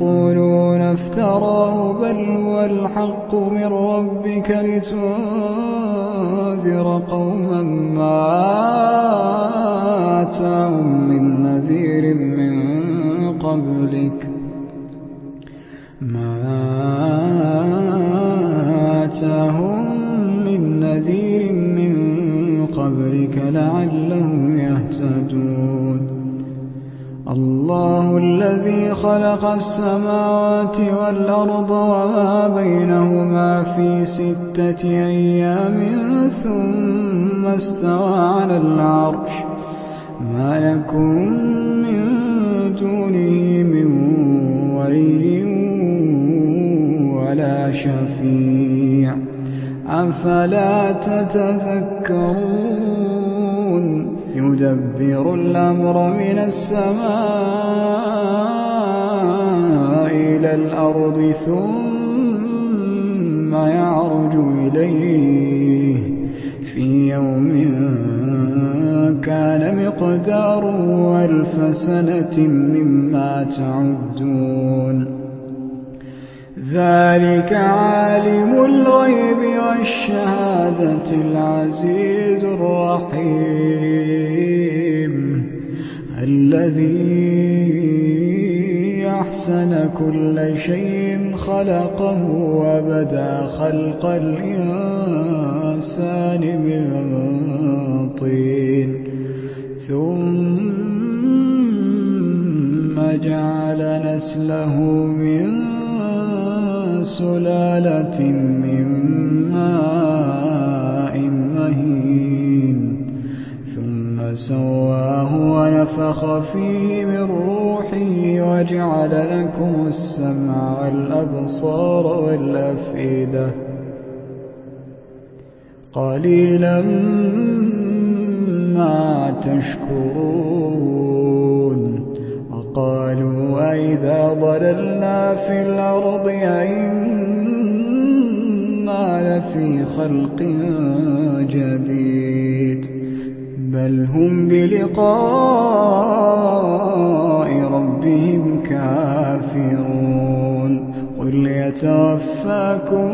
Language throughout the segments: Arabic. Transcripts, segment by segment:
يقولون افتراه بل هو الحق من ربك لتنذر قوما السماوات والأرض وما بينهما في ستة أيام ثم استوى على العرش. ما لكم من دونه من ولي ولا شفيع. أفلا تتذكرون؟ يدبر الأمر من السماء. إلى الأرض ثم يعرج إليه. في يوم كان مقداره ألف سنة مما تعدون. ذلك عالم الغيب والشهادة العزيز الرحيم. الذي أحسن كل شيء خلقه وبدا خلق الإنسان من طين. ثم جعل نسله من سلالة من ماء ثم سواه ونفخ فيه من روحه وجعل لكم السمع والأبصار والأفئدة قليلا ما تشكرون وقالوا أئذا ضللنا في الأرض أئنا لفي خلق جديد بل هم بلقاء ربهم كافرون قل يتوفاكم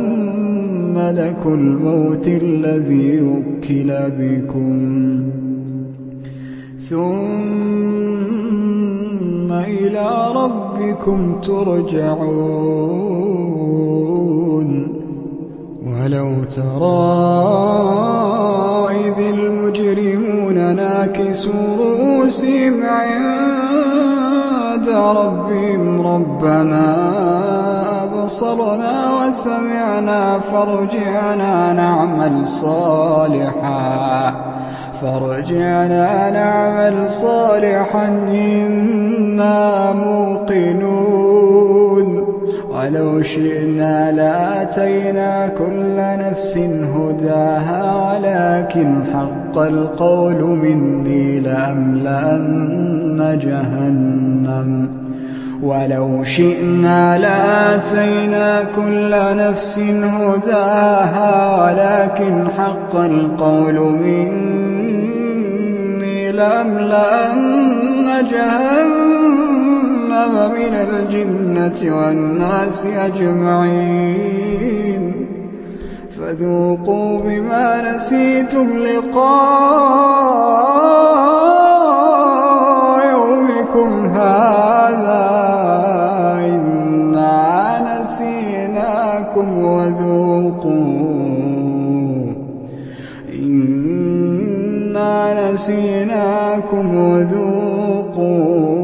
ملك الموت الذي وكل بكم ثم إلى ربكم ترجعون ولو ترى إذ المجرمون ناكسوا رؤوسهم عند ربهم ربنا أبصرنا وسمعنا فارجعنا نعمل صالحا فارجعنا نعمل صالحا إنا موقنون. ولو شئنا لآتينا كل نفس هداها ولكن حق القول مني لأملأن جهنم. ولو شئنا لآتينا كل نفس هداها ولكن حق القول مني لأملأن جهنم. من الجنة والناس أجمعين. فذوقوا بما نسيتم لقاء يومكم هذا. إنا نسيناكم وذوقوا إنا نسيناكم وذوقوا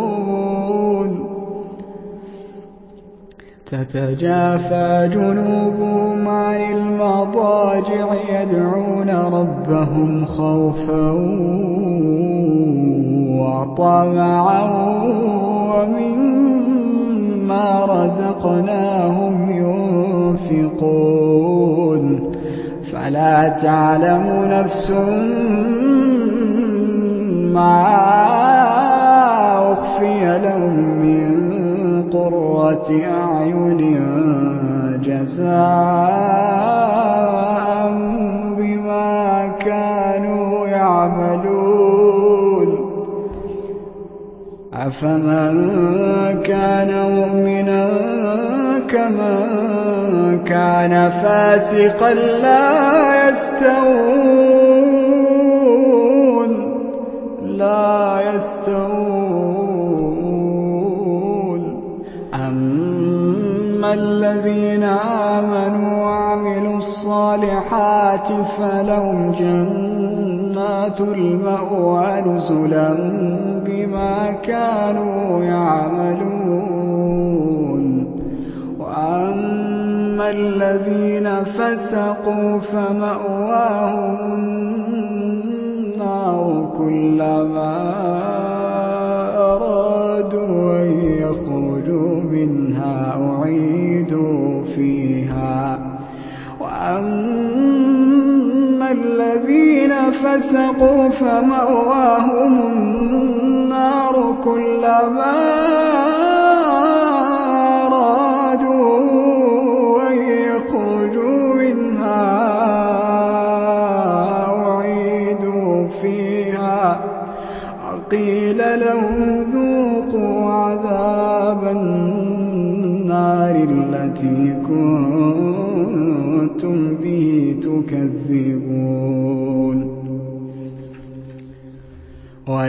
تتجافى جنوبهم عن المضاجع يدعون ربهم خوفا وطمعا ومما رزقناهم ينفقون. فلا تعلم نفس ما أعين جزاء بما كانوا يعملون. أفمن كان مؤمنا كمن كان فاسقا لا يستوون. لا يستوون. الصالحات فلهم جنات المأوى نزلا بما كانوا يعملون. وأما الذين فسقوا فمأواهم النار كلما أرادوا أن يخرجوا منها أعيدوا فيها. فسقوا فمأواهم النار كلما أرادوا أن يخرجوا منها أعيدوا فيها. وقيل لهم ذوقوا عذاب النار التي كنتم به تكذبون.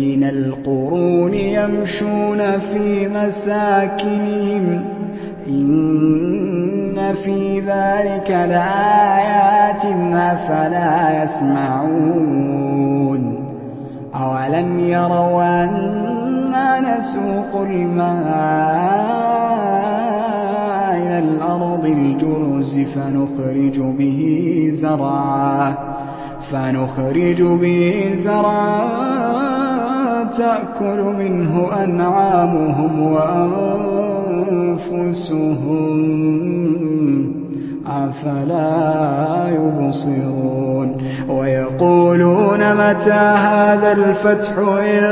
من القرون يمشون في مساكنهم. إن في ذلك لآيات أفلا يسمعون. أولم يروا أنا نسوق الماء إلى الأرض الجرز فنخرج به زرعا. فنخرج به زرعا. تأكل منه أنعامهم وأنفسهم. أفلا يبصرون. ويقولون متى هذا الفتح إن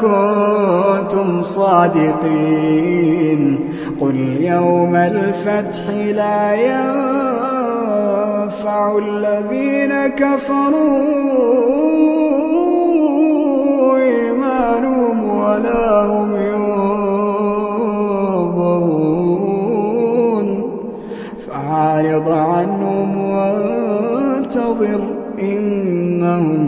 كنتم صادقين. قل يوم الفتح لا ينفع الذين كفروا ولا هم ينظرون. فعارض عنهم وانتظر إِنَّهُم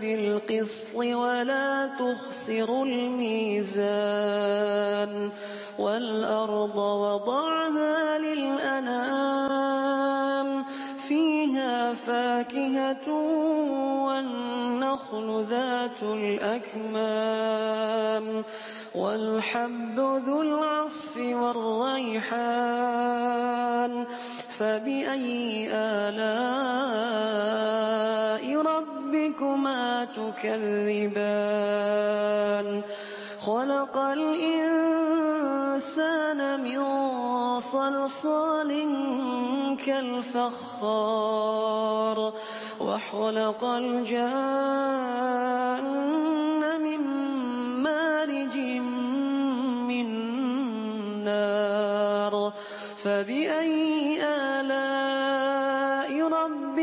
بالقسط ولا تخسروا الميزان والأرض وضعها للأنام فيها فاكهة والنخل ذات الأكمام والحب ذو العصف والريحان فبأي آلاء ربكما تكذبان؟ خلق الإنسان من صلصال كالفخار وخلق الجان من مارج من نار. فبأي آلاء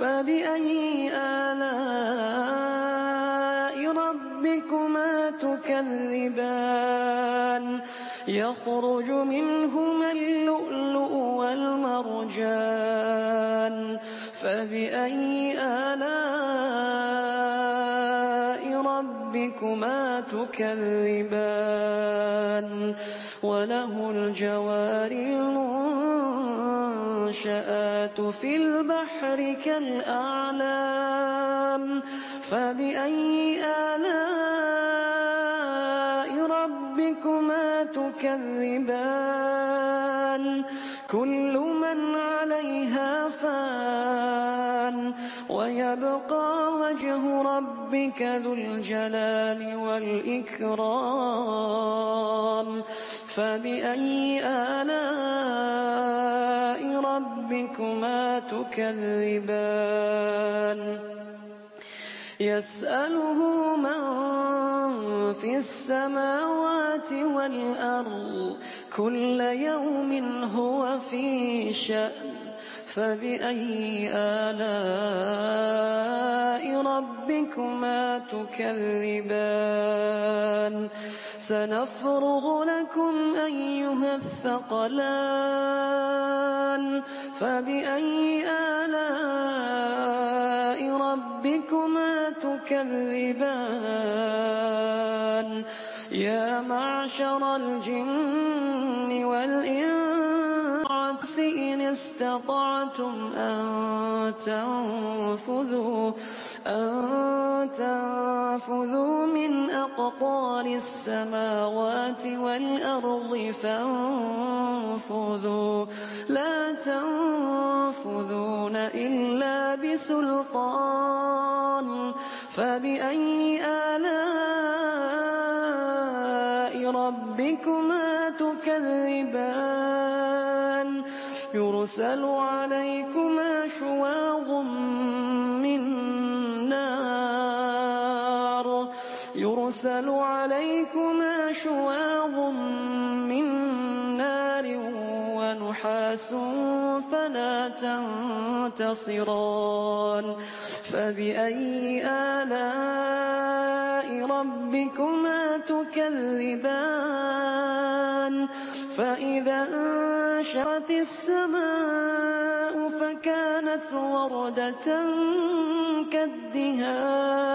فبأي آلاء ربكما تكذبان يخرج منهما اللؤلؤ والمرجان فبأي آلاء ربكما تكذبان وله الجوار المنشآت في البحر كالأعلام فبأي آلاء ربكما تكذبان؟ كل من عليها فان ويبقى وجه ربك ذو الجلال والإكرام. فبأي آلاء ربكما تكذبان. يسأله من في السماوات والأرض كل يوم هو في شأن. فبأي آلاء ربكما تكذبان. سنفرغ لكم أيها الثقلان. فبأي آلاء ربكما تكذبان يا معشر الجن والإنس إن استطعتم أن تنفذوا أن تنفذوا من أقطار السماوات والأرض فانفذوا لا تنفذون إلا بسلطان. فبأي آلاء ربكما تكذبان؟ يرسل عليكما شواظ من نار. يرسل عليكما شواظ ونحاس فلا تنتصران فَبِأَيِّ آلَاءِ رَبِّكُمَا تُكَذِّبَانِ فَإِذَا انشَقَّتِ السَّمَاءُ فَكَانَتْ وَرْدَةً كَالدِّهَانِ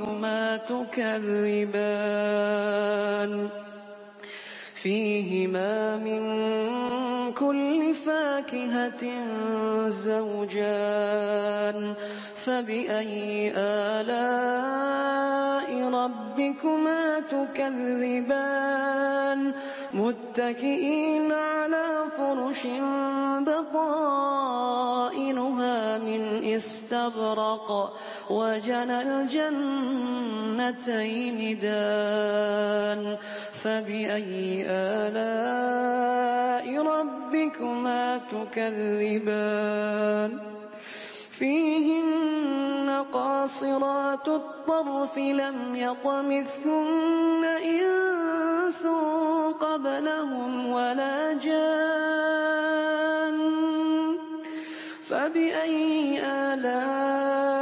رَبِّكُمَا تُكَذِّبَانِ. فِيهِمَا مِن كُلِّ فَاكِهَةٍ زَوْجَانِ. فَبِأَيِّ آلَاءِ رَبِّكُمَا تُكَذِّبَانِ؟ مُتَّكِئِينَ عَلَىٰ فُرُشٍ بَطَائِنُهَا مِنْ إِسْتَبْرَقٍ. وَجَنَى الْجَنَّتَيْنِ دَانٍ فَبِأَيِّ آلَاءِ رَبِّكُمَا تُكَذِّبَانِ؟ فِيهِنَّ قَاصِرَاتُ الطَّرْفِ لَمْ يَطْمِثْهُنَّ إِنسٌ قَبْلَهُمْ وَلَا جَانٌّ. فَبِأَيِّ آلَاءِ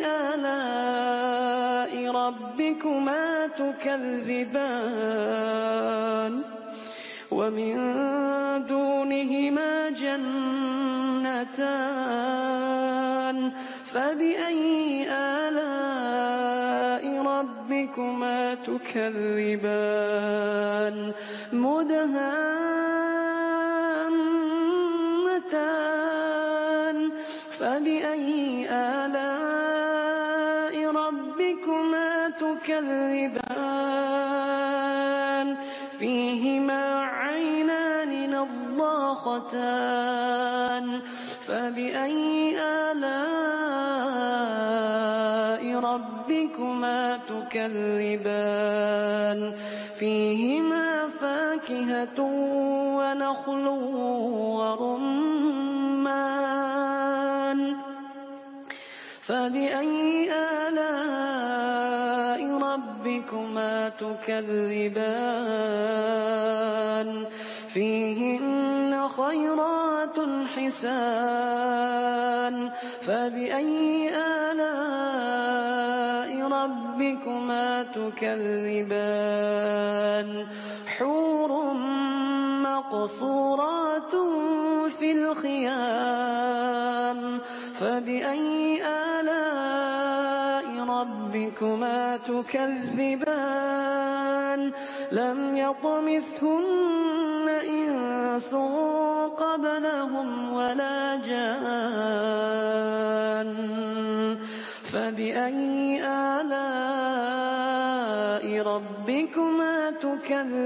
رَبِّكُمَا تُكَذِّبَانِ وَمِن دُونِهِمَا جَنَّتَانِ فَبِأَيِّ آلَاءِ رَبِّكُمَا تُكَذِّبَانِ مُدْهَامَّتَانِ فَبِأَيِّ آلَاءِ تُكَذِّبَانِ فِيهِمَا عَيْنَانِ نَضَّاخَتَانِ. فَبِأَيِّ آلَاءِ رَبِّكُمَا تُكَذِّبَانِ؟ فِيهِمَا فَاكِهَةٌ وَنَخْلٌ وَرُمَّانٌ. فَبِأَيِّ آلَاءِ رَبِّكُمَا تُكَذِّبَانِ. فِيهِنَّ خَيْرَاتٌ حِسَانٌ. فَبِأَيِّ آلَاءِ رَبِّكُمَا تُكَذِّبَانِ؟ حُورٌ مَّقْصُورَاتٌ فِي الْخِيَامِ. فَبِأَيِّ آلَاءِ رَبِّكُمَا تُكَذِّبَانِ لَمْ يَطْمِثْهُنَّ إِنسٌ قَبْلَهُمْ وَلَا جَانٌّ فَبِأَيِّ آلَاءِ رَبِّكُمَا تُكَذِّبَانِ